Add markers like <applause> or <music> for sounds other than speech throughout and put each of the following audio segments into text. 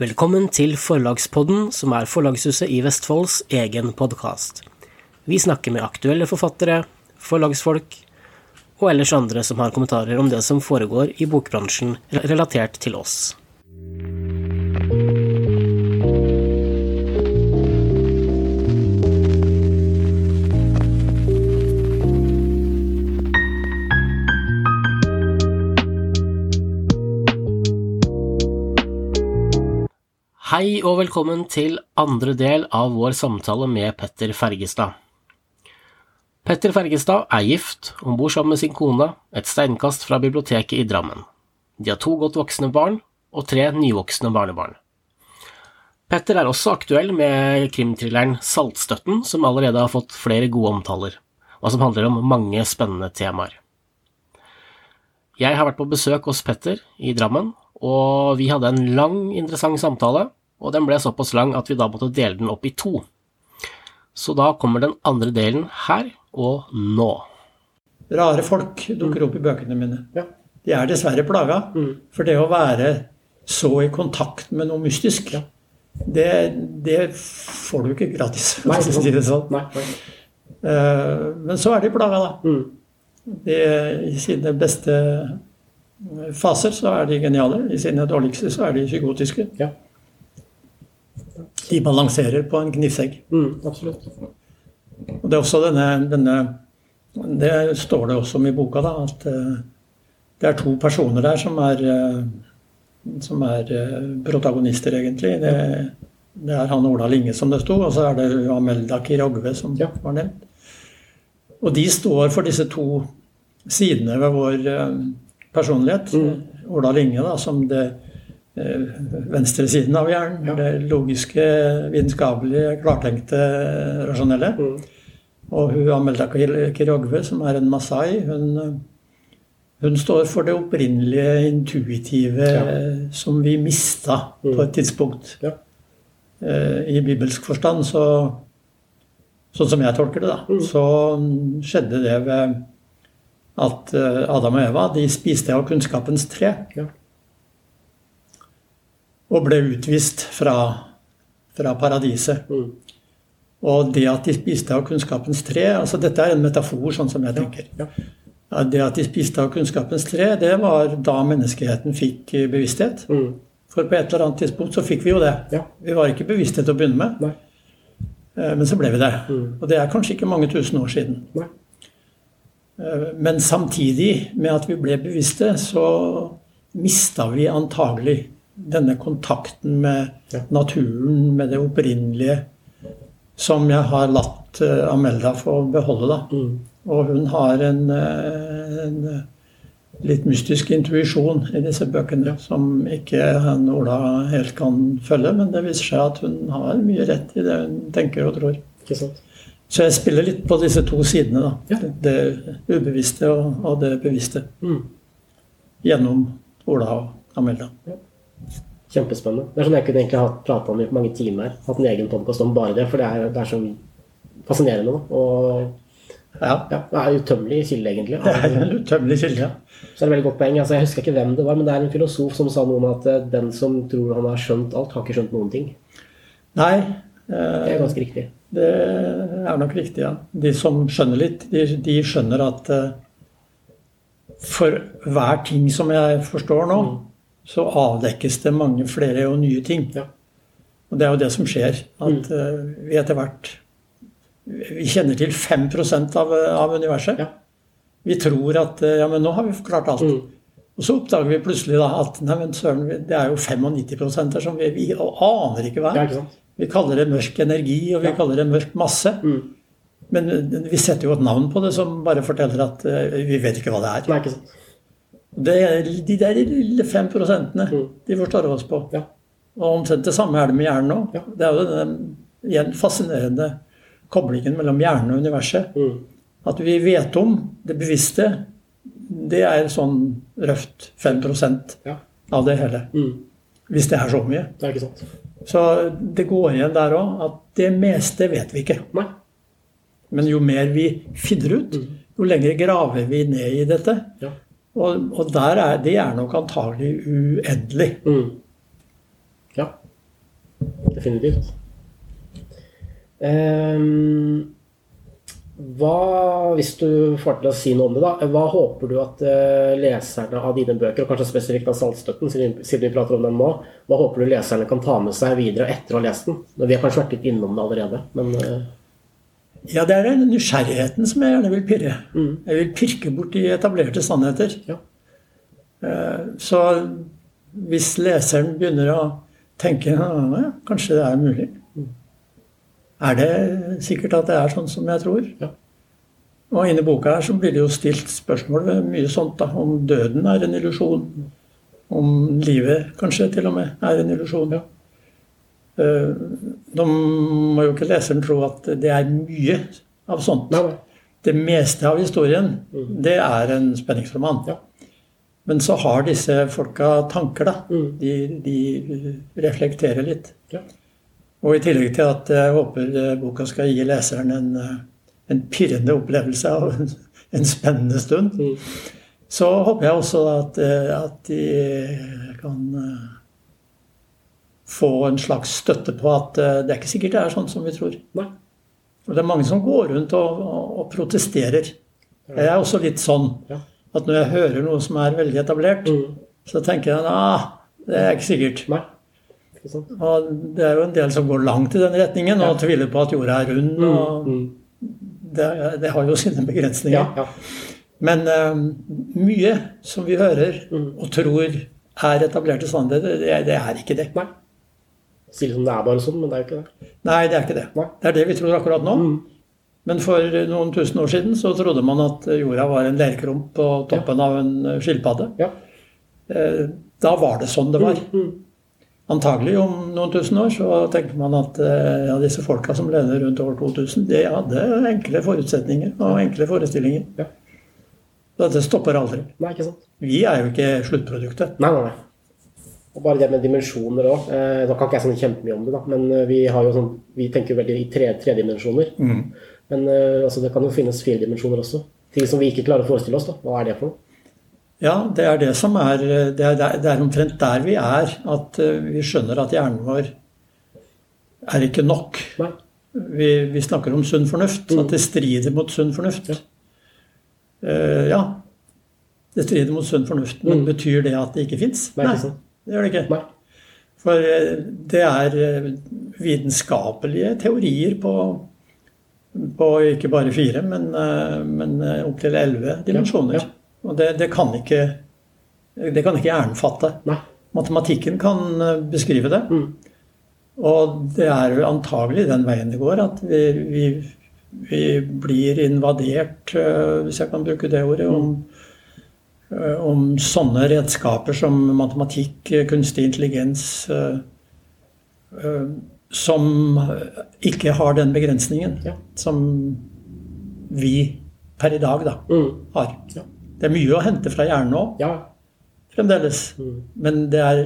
Velkommen til Forlagspodden, som er Forlagshuset i Vestfolds egen podkast. Vi snakker med aktuelle forfattere, forlagsfolk og ellers andre som har kommentarer om det som foregår i bokbransjen relatert til oss. Hei og velkommen til andre del av vår samtale med Petter Fergestad. Petter Fergestad er gift og bor sammen med sin kone et steinkast fra biblioteket i Drammen. De har to godt voksne barn og tre nyvoksne barnebarn. Petter er også aktuell med krimthrilleren Saltstøtten, som allerede har fått flere gode omtaler, og som handler om mange spennende temaer. Jeg har vært på besøk hos Petter i Drammen, og vi hadde en lang, interessant samtale og den ble såpass lang at vi da måtte dele den opp i to. Så da kommer den andre delen her og nå. Rare folk dukker opp i bøkene mine. De er dessverre plaga. For det å være så i kontakt med noe mystisk, det, det får du ikke gratis. For å si det sånn. Nei, nei. Uh, Men så er de plaga, da. Mm. De, I sine beste faser så er de geniale. I sine dårligste så er de psykotiske. Ja. De balanserer på en knivsegg. Mm, absolutt. Og det er også denne, denne Det står det også om i boka, da, at eh, det er to personer der som er, eh, som er eh, protagonister, egentlig. Det, det er han Ola Linge, som det sto, og så er det Amelda Kirogve, som Ja. var nevnt. Og de står for disse to sidene ved vår personlighet. personlighet. Ola Linge da, som det eh, venstre siden av hjernen. Ja. Det logiske, vitenskapelige, klartenkte, rasjonelle. Og hun Amelda Kirogve, som er en masai, hun, hun står for det opprinnelige, intuitive, Ja. som vi mista på et tidspunkt. Ja. Eh, I bibelsk forstand, så Sånn som jeg tolker det, da, så mm, skjedde det ved at eh, Adam og Eva de spiste av kunnskapens tre. Ja. Og ble utvist fra, fra paradiset. Mm. Og det at de spiste av kunnskapens tre altså Dette er en metafor, sånn som jeg tenker. Ja. Ja, det at de spiste av kunnskapens tre, det var da menneskeheten fikk eh, bevissthet. Mm. For på et eller annet tidspunkt så fikk vi jo det. Ja. Vi var ikke bevissthet til å begynne med, Nei. eh, men så ble vi det. Mm. Og det er kanskje ikke mange tusen år siden. Nei. Eh, Men samtidig med at vi ble bevisste, så mista vi antagelig denne kontakten med Ja. naturen, med det opprinnelige, som jeg har latt eh, Amelda få beholde. da. Mm. Og hun har en, eh, en eh, litt mystisk intuisjon i disse bøkene som ikke han Ola helt kan følge, men det viser seg at hun har mye rett i det hun tenker og tror. Så jeg spiller litt på disse to sidene, da. Ja. Det ubevisste og, og det bevisste. Mm. Gjennom Ola og Amelda. Kjempespennende. Det er sånn jeg kunne egentlig hatt prata om i mange timer. Hatt en egen podkast om bare det, for det er, det er så fascinerende. Da. Og Ja. ja, det er utømmelig kilde, egentlig. Det er en utømmelig kilde. ja. Så er det veldig godt poeng. Altså, jeg husker ikke hvem det var, men det er en filosof som sa noe om at eh, den som tror han har skjønt alt, har ikke skjønt noen ting. Nei, Det eh, er ganske riktig. det er nok riktig, ja. De som skjønner litt, de, de skjønner at eh, for hver ting som jeg forstår nå, så avdekkes det mange flere og nye ting. Ja. Og det er jo det som skjer. At mm. vi etter hvert Vi kjenner til 5% av, av universet. Ja. Vi tror at eh, ja, men nå har vi forklart alt. Mm. Og så oppdager vi plutselig da at nei, men søren, det er jo 95 der som vi, vi aner ikke hva er. Vi kaller det mørk energi, og vi Ja. kaller det mørk masse. Mm. Men eh, vi setter jo et navn på det som bare forteller at eh, vi vet ikke hva det er. Nei, ikke sant. Det er de der lille 5 prosentene, Mm. de forstår vi oss på. Ja. Og omtrent det samme er det med hjernen òg. Ja. Det er jo den igjen fascinerende koblingen mellom hjernen og universet. Mm. At vi vet om det bevisste, det er sånn røft 5 Ja. av det hele. Mm. Hvis det er så mye. Det er ikke sant. Så det går igjen der òg at det meste vet vi ikke. Nei. Men jo mer vi finner ut, jo lenger graver vi ned i dette. Ja. Og, og er, det er nok antagelig uendelig. Mm. Ja. Definitivt. Um, hva, hvis du får til å si noe om det, da, hva håper du at eh, leserne av dine bøker, og kanskje spesifikt av Saltstøtten, siden vi prater om den nå, hva håper du leserne kan ta med seg videre etter å ha lest den? Vi har kanskje vært litt innom det allerede, men eh, Ja, det er den nysgjerrigheten som jeg gjerne vil pirre. Mm. Jeg vil pirke bort de etablerte sannheter. ja. Eh, Så hvis leseren begynner å tenke ja, kanskje det er mulig Er det sikkert at det er sånn som jeg tror? Ja. Og inni boka her så blir det jo stilt spørsmål ved mye sånt da, om døden er en illusjon. Om livet kanskje til og med er en illusjon. Ja. Nå må jo ikke leseren tro at det er mye av sånt. Nei. Det meste av historien, det er en spenningsroman. Ja. Men så har disse folka tanker, da. Mm. De, de reflekterer litt. Ja. Og i tillegg til at jeg håper eh, boka skal gi leseren en, eh, en pirrende opplevelse av en, en spennende stund, Mm. så håper jeg også at, eh, at de kan få en slags støtte på at eh, det er ikke sikkert det er sånn som vi tror. Nei. Og det er mange som går rundt og, og, og protesterer. Jeg er også litt sånn at når jeg hører noe som er veldig etablert, Mm. så tenker jeg ah, det er ikke sikkert. Nei. Ikke sant? Og det er jo en del som går langt i den retningen og tviler på at jorda er rund. og Mm. det, det har jo sine begrensninger. Ja, ja. Men um, mye som vi hører Mm. og tror er etablerte sannheter, det, det er ikke det. Nei. Si liksom det er bare sånn, men det er jo ikke det. Nei, det er ikke det. Det er det vi tror akkurat nå. Mm. Men for noen tusen år siden så trodde man at jorda var en leirklump på toppen av en eh, skilpadde. Ja. Eh, Da var det sånn det var. Mm. Antagelig om noen tusen år så tenker man at eh, ja, disse folka som levde rundt år 2000, de hadde enkle forutsetninger og enkle forestillinger. Ja. Dette stopper aldri. Nei, ikke sant. Vi er jo ikke sluttproduktet. Nei, nei, nei. Og bare det med dimensjoner òg. Eh, da kan ikke jeg sånn kjempemye om det, da. Men eh, vi, har jo sånn, vi tenker jo veldig i tre, tredimensjoner. Men eh, altså, det kan jo finnes fire dimensjoner også. Ting som vi ikke klarer å forestille oss. da. Hva er det for noe? Ja, det er det som er Det er, det er omtrent der vi er. At eh, vi skjønner at hjernen vår er ikke nok. Vi, vi snakker om sunn fornuft. At det strider mot sunn fornuft. Eh, ja. Det strider mot sunn fornuft. Men betyr det at det ikke fins? Nei, ikke sant. Det gjør det ikke. Nei. For eh, det er eh, vitenskapelige teorier på, på ikke bare fire, men, eh, men opptil elleve dimensjoner. Ja, ja. Og det, det kan ikke det kan ikke hjernen fatte. Nei. Matematikken kan beskrive det. Mm. Og det er antagelig den veien det går, at vi, vi, vi blir invadert, hvis jeg kan bruke det ordet, om, eh, om sånne redskaper som matematikk, eh, kunstig intelligens eh, eh, Som ikke har den begrensningen Ja. som vi per i dag da, Mm. har. Ja. Det er mye å hente fra hjernen òg, Ja, fremdeles. Mm. Men det er,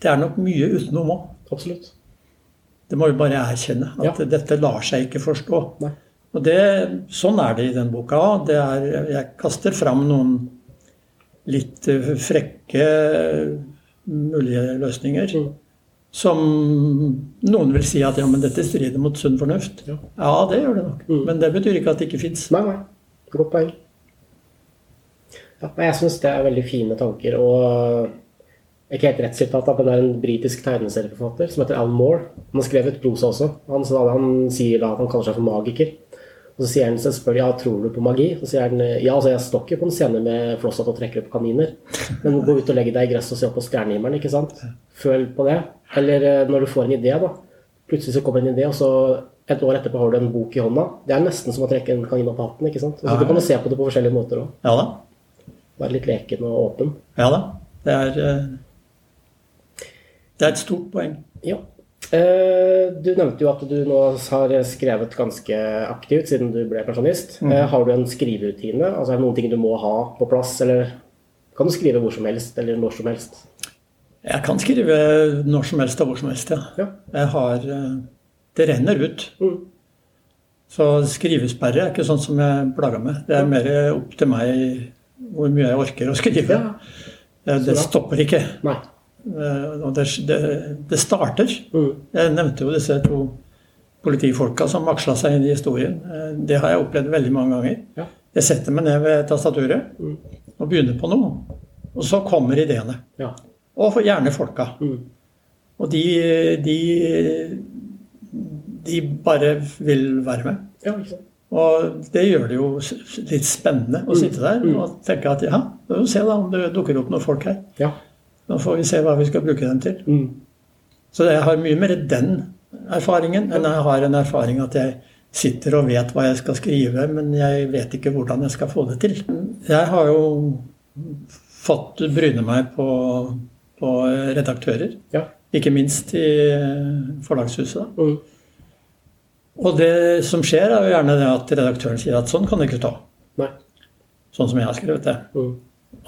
det er nok mye utenom òg. absolutt. Det må vi bare erkjenne. At dette lar seg ikke forstå. Nei. Og det, sånn er det i den boka òg. Jeg kaster fram noen litt eh, frekke mulige løsninger. Mm. Som noen vil si at ja, men dette strider mot sunn fornuft. Ja. Ja, det gjør det nok. Mm. Men det betyr ikke at det ikke fins. Nei, nei. Godt poeng. Ja, jeg syns det er veldig fine tanker. Og ikke helt rett sitat, men det er en britisk tegneserieforfatter som heter Alan Moore. Han har skrevet prosa også. Han, han sier da at han kaller seg for magiker. Og så sier han, så spør jeg, ja, tror du på magi. Så sier han ja, altså jeg står ikke på en scene med flosshatt og trekker opp kaniner. Men gå ut og legge deg i gresset og se opp på stjernehimmelen. ikke sant? Føl på det. Eller eh, når du får en idé, da. Plutselig så kommer en idé, og så et år etterpå har du en bok i hånda. Det er nesten som å trekke en kanin opp av hatten. ikke sant? Og så Ja, Du kan jo se på det på forskjellige måter òg. Ja da. Være litt leken og åpen. Ja da. Det er, eh, det er et stort poeng. Ja. Eh, Du nevnte jo at du nå har skrevet ganske aktivt siden du ble pensjonist. Mm. Har du en skriverutine? Altså Er det noen ting du må ha på plass, eller kan du skrive hvor som helst, eller når som helst? Jeg kan skrive når som helst og hvor som helst, ja. Ja. Jeg har eh, Det renner ut. Mm. Så skrivesperre er ikke sånn som jeg plager med. Det er mer opp til meg hvor mye jeg orker å skrive. Ja. Eh, Det stopper ikke. Nei. Eh, det, det, det starter. Mm. Jeg nevnte jo disse to politifolka som aksla seg inn i historien. Eh, Det har jeg opplevd veldig mange ganger. Jeg setter meg ned ved tastaturet Mm. og begynner på noe. Og så kommer ideene. Og gjerne folka. Mm. Og de, de, de bare vil være med. ja, ikke sant. Og det gjør det jo litt spennende å sitte der og tenke at ja, se da om det dukker opp noen folk her. Ja. Nå får vi se hva vi skal bruke den til. Mm. Så jeg har mye mer den erfaringen enn jeg har en erfaring at jeg sitter og vet hva jeg skal skrive, men jeg vet ikke hvordan jeg skal få det til. Jeg har jo fått bryne meg på, på redaktører, Ja. ikke minst i Forlagshuset. Mm. Og det som skjer, er jo gjerne det at redaktøren sier at sånn kan det ikke ta. Nei. Sånn som jeg har skrevet det. Mm.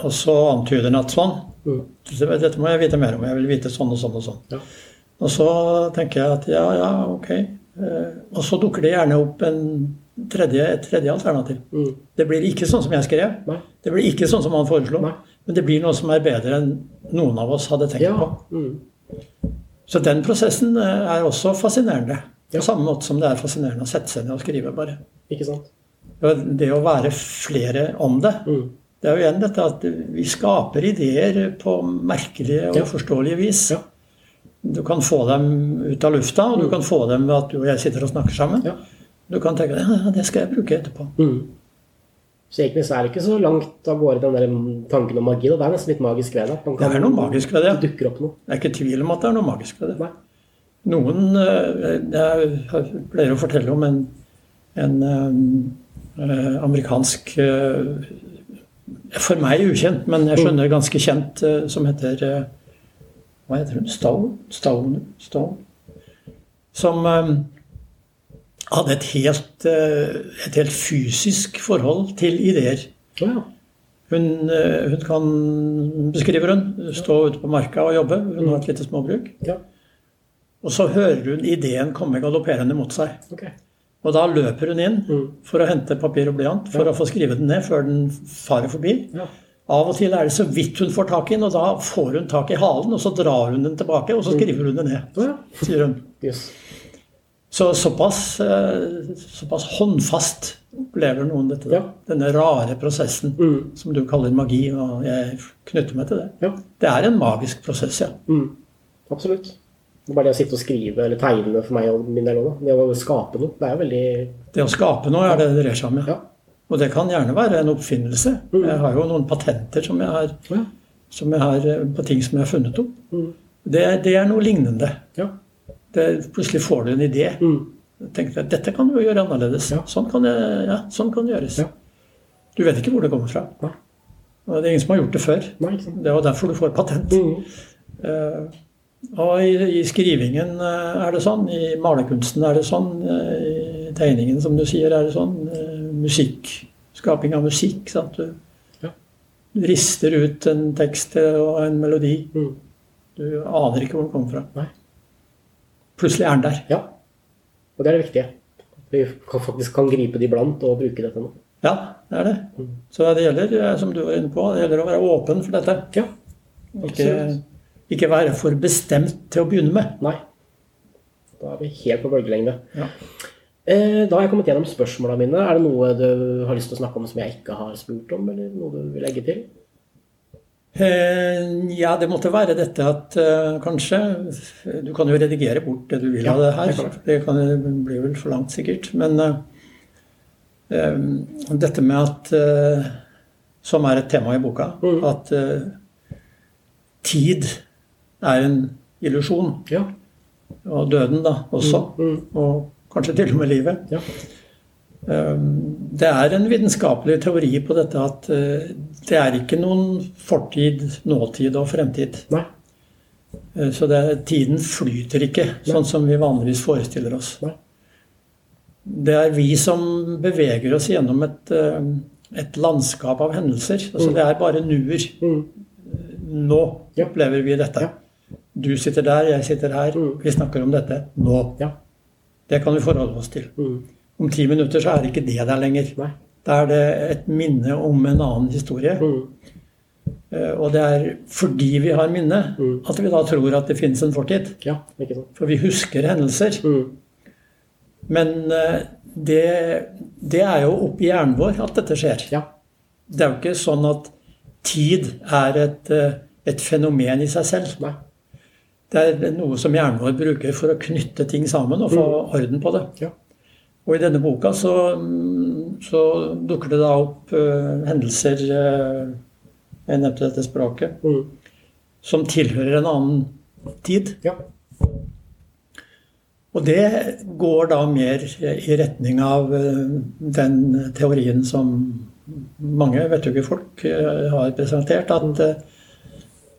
Og så antyder han at sånn. Mm. Dette må jeg vite mer om. Jeg vil vite sånn og sånn og sånn. Ja. Og så tenker jeg at ja, ja, ok. Eh, Og så dukker det gjerne opp en tredje, et tredje alternativ. Mm. Det blir ikke sånn som jeg skrev. Nei. Det blir ikke sånn som han foreslo. Nei. Men det blir noe som er bedre enn noen av oss hadde tenkt Ja. på. Mm. Så den prosessen eh, er også fascinerende. Ja. På samme måte som det er fascinerende å sette seg ned og skrive, bare. Ikke sant. Det å være flere om det, Mm. Det er jo igjen dette at vi skaper ideer på merkelige og Ja. uforståelige vis. Ja. Du kan få dem ut av lufta, og du kan få dem ved at du og jeg sitter og snakker sammen. Ja. Du kan tenke ja, det skal jeg bruke etterpå. Mm. Så egentlig så er det ikke så langt av gårde den der tanken om magi. Da. Det er nesten litt magisk ved det. Man Det er noe magisk ved det. Det dukker opp noe. Det er ikke tvil om at det er noe magisk ved det. Nei. Noen eh, Jeg pleier å fortelle om en, en eh, amerikansk eh, For meg ukjent, men jeg skjønner ganske kjent, eh, som heter eh, Hva heter hun? Stone? Stone? Stone? Som eh, hadde et helt, et helt fysisk forhold til ideer. Ja. Hun, hun kan, beskriver hun, stå ute på marka og jobbe. Hun har et lite småbruk. ja. Og så hører hun ideen komme galopperende mot seg. Ok. Og da løper hun inn Mm. for å hente papir og blyant for å få skrevet den ned før den farer forbi. Ja. Av og til er det så vidt hun får tak i den, og da får hun tak i halen, og så drar hun den tilbake, og så skriver hun det ned. Sier hun. Så såpass, eh, såpass håndfast opplever noen dette. da. Ja. Denne rare prosessen Mm. som du kaller magi, og jeg knytter meg til det. Ja. Det er en magisk prosess, ja. Mm. Absolutt. Bare det å sitte og skrive eller tegne for meg og min del òg. Det å skape noe. Det er jo veldig Det å skape noe er det det dreier seg om. ja. Ja. Og det kan gjerne være en oppfinnelse. Mm. Jeg har jo noen patenter som jeg har, Ja. som jeg har eh, på ting som jeg har funnet opp. Mm. Det, det er noe lignende. Ja. Det, plutselig får du en idé. Mm. Tenker at Dette kan du jo gjøre annerledes. Sånn, kan det, ja, sånn kan det gjøres. Ja. Du vet ikke hvor det kommer fra. Ja. Og det er ingen som har gjort det før. Nei. Det er jo derfor du får patent. Mm. Eh, og i, i skrivingen eh, er det sånn, i malerkunsten er det sånn, eh, i tegningen som du sier er det sånn, eh, musikk, skaping av musikk, sant? Du Ja. rister ut en tekst og en melodi. Mm. Du aner ikke hvor den kommer fra. Nei. Plutselig er den der. Ja. Og det er det viktige. Vi kan faktisk kan gripe det iblant og bruke det til noe. Ja, det er det. Så det gjelder, som du var inne på, det gjelder å være åpen for dette. Ja. Absolutt. ikke være for bestemt til å begynne med. Nei. Da er vi helt på bølgelengde. Ja. Eh, Da har jeg kommet gjennom spørsmåla mine. Er det noe du har lyst til å snakke om som jeg ikke har spurt om, eller noe du vil legge til? Eh, Ja, det måtte være dette at eh, kanskje Du kan jo redigere bort det du vil av det her. det kan. Det blir vel for langt, sikkert. Men eh, dette med at eh, Som er et tema i boka. Mm. At eh, tid er en illusjon. Ja. Og døden, da, også. Mm. Og kanskje til og med livet. Ja. Um, Det er en vitenskapelig teori på dette at uh, det er ikke noen fortid, nåtid og fremtid. Nei. Uh, Så det, tiden flyter ikke, sånn som vi vanligvis forestiller oss. Nei. Det er vi som beveger oss gjennom et, uh, et landskap av hendelser. Altså Mm. Det er bare nuer. Mm. Nå opplever vi dette. Ja. Du sitter der, jeg sitter her. Mm. Vi snakker om dette nå. Ja. Det kan vi forholde oss til. Mm. Om ti minutter så er det ikke det der lenger. Nei. Da er det et minne om en annen historie. Mm. Eh, Og det er fordi vi har minne, at vi da tror at det finnes en fortid. Ja, ikke sant. For vi husker hendelser. Mm. Men eh, det, det er jo oppi hjernen vår at dette skjer. Ja. Det er jo ikke sånn at tid er et, eh, et fenomen i seg selv. Nei. Det er noe som hjernen vår bruker for å knytte ting sammen og få orden på det. Ja. Og i denne boka så, mm, så dukker det da opp uh, hendelser uh, Jeg nevnte dette språket. Mm. Som tilhører en annen tid. Ja. Og det går da mer i retning av uh, den teorien som mange vettuge folk eh, har presentert, at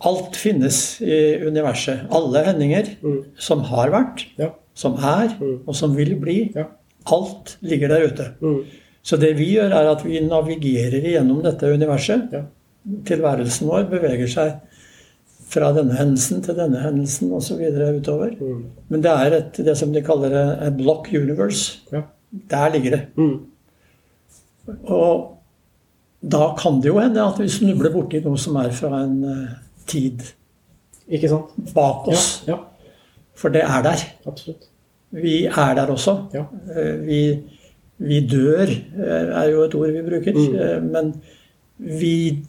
alt finnes i universet. Alle hendinger som har vært, Ja. som er, og som vil bli. Ja. Alt ligger der ute. Mm. Så det vi gjør, er at vi navigerer gjennom dette universet. Ja. Tilværelsen vår beveger seg fra denne hendelsen til denne hendelsen osv. utover. Mm. Men det er et, det som de kaller a block universe. Ja. Der ligger det. Mm. Og da kan det jo hende at vi snubler borti noe som er fra en eh, tid bak oss. ja. For det er der. Absolutt. Vi er der også. Ja. Eh, Vi, vi dør, eh, er jo et ord vi bruker. Mm. eh, Men vi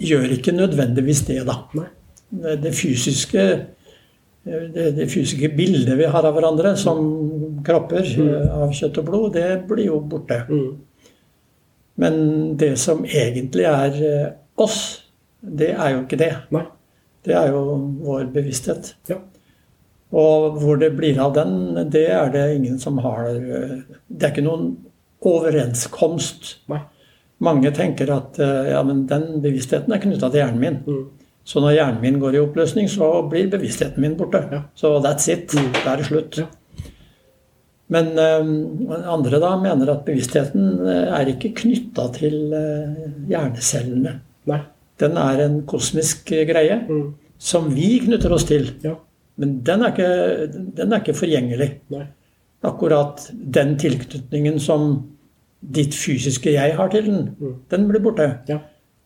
gjør ikke nødvendigvis det, da. Nei. Det fysiske det, det fysiske bildet vi har av hverandre som kropper mm. av kjøtt og blod, det blir jo borte. Mm. Men det som egentlig er oss, det er jo ikke det. Nei. Det er jo vår bevissthet. Ja. Og hvor det blir av den, det er det ingen som har Det er ikke noen overenskomst. Nei. Mange tenker at eh, ja, men den bevisstheten er knytta til hjernen min. Mm. Så når hjernen min går i oppløsning, så blir bevisstheten min borte. Ja. Så that's it. Da er det slutt. Ja. Men eh, andre da mener at bevisstheten eh, er ikke knytta til eh, hjernecellene. Nei. Den er en kosmisk eh, greie Mm. som vi knytter oss til. Ja. Men den er ikke, den er ikke forgjengelig. Nei. Akkurat den tilknytningen som ditt fysiske jeg har til den, Mm. den blir borte. Ja.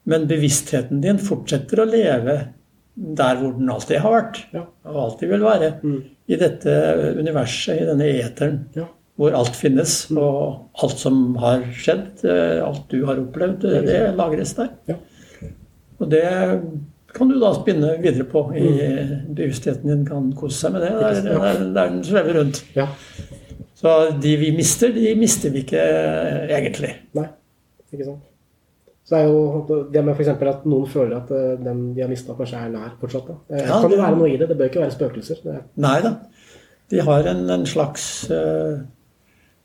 Men bevisstheten din fortsetter å leve der hvor den alltid har vært. Ja. Og alltid vil være. Mm. I dette universet, i denne eteren, Ja. hvor alt finnes. Og alt som har skjedd, eh, alt du har opplevd, det, det lagres der. Ja. Og det kan du da spinne videre på. i Bevisstheten din kan kose seg med det. Der, der, der den svever rundt. Ja. Så de vi mister, de mister vi ikke eh, egentlig. Nei. Ikke sant. Så det er jo det med eksempel at noen føler at eh, den de har mista, kanskje er nær fortsatt. Da. Det Ja, kan jo være noe i det. Det bør ikke være spøkelser. Det, Nei da. De har en, en slags uh,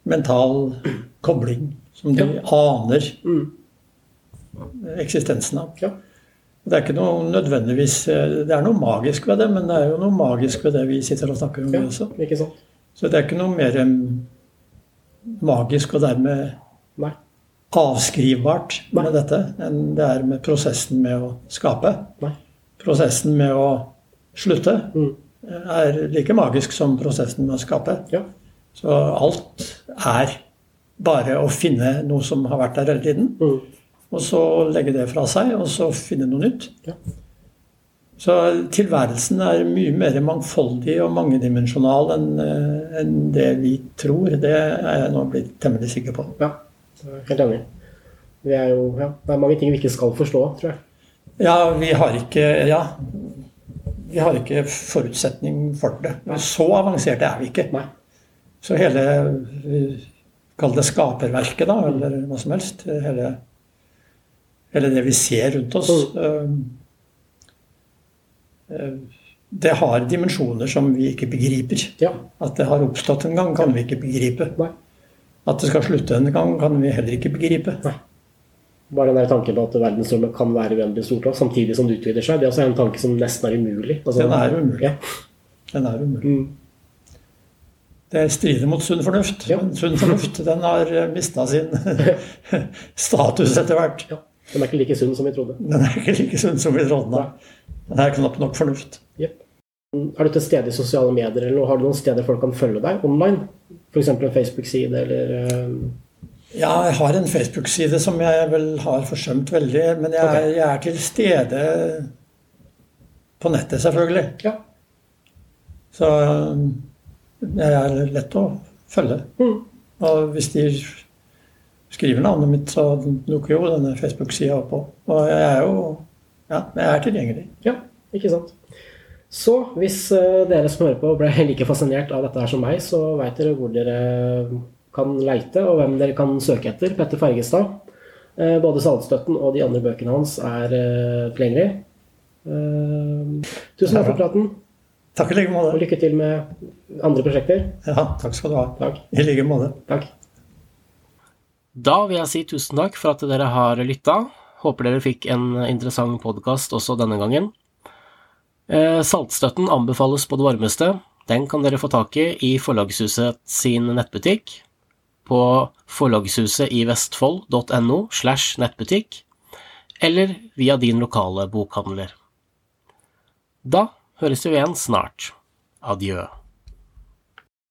mental kobling som de aner Mm. eksistensen av. ja. Det er ikke noe nødvendigvis eh, Det er noe magisk ved det, men det er jo noe magisk ved det vi sitter og snakker om ja. også. Ikke sant. Så det er ikke noe mer magisk og dermed Nei. avskrivbart Nei. med dette enn det er med prosessen med å skape. Nei. Prosessen med å slutte Mm. er like magisk som prosessen med å skape. Ja. Så alt er bare å finne noe som har vært der hele tiden, Mm. Og så legge det fra seg, og så finne noe nytt. Ja. Så tilværelsen er mye mer mangfoldig og mangedimensjonal enn en det vi tror. Det er jeg nå blitt temmelig sikker på. ja. Helt enig. Vi er jo, ja, det er mange ting vi ikke skal forstå, tror jeg. Ja, vi har ikke Ja. Vi har ikke forutsetning for det. Så avanserte er vi ikke. Nei. Så hele eh, Kall det skaperverket, da, eller hva som helst. Hele, hele det vi ser rundt oss. eh, eh, Det har dimensjoner som vi ikke begriper. Ja. At det har oppstått en gang, kan vi ikke begripe. Nei. At det skal slutte en gang, kan vi heller ikke begripe. Bare den der tanken på at verdensrommet kan være uendelig stort også, samtidig som det utvider seg, det er også en tanke som nesten er umulig. Altså, Den er umulig. Ja. Den er umulig. Mm. Det strider mot sunn fornuft. Ja. Men sunn fornuft den har mista sin <laughs> status etter hvert. ja. Den er ikke like sunn som vi trodde. Den er ikke like sunn som vi trodde. nei. Den er knapt nok fornuft. Yep. Er du til stede i sosiale medier, eller har du noen steder folk kan følge deg online? F.eks. en Facebook-side, eller eh, Ja, jeg har en Facebook-side som jeg vel har forsømt veldig. Men jeg, okay. er, jeg er til stede på nettet, selvfølgelig. Ja. Så jeg er lett å følge. Mm. Og hvis de skriver navnet mitt, så dukker jo denne Facebook-sida opp òg. Og jeg er jo Ja, jeg er tilgjengelig. Ja, ikke sant. Så hvis eh, dere som hører på ble <laughs> like fascinert av dette her som meg, så veit dere hvor dere kan leite, og hvem dere kan søke etter. Petter Fergestad. Eh, Både Saltstøtten og de andre bøkene hans er eh, tilgjengelig. Eh, Tusen takk for praten, Takk i like måte. og lykke til med andre prosjekter. Ja, takk skal du ha. Takk. I like måte. Takk. Da vil jeg si tusen takk for at dere har lytta. Håper dere fikk en interessant podkast også denne gangen. Eh, Saltstøtten anbefales på det varmeste. Den kan dere få tak i i Forlagshuset sin nettbutikk på forlagshuset i vestfold.no slash nettbutikk, eller via din lokale bokhandler. Da høres vi igjen snart. Adjø.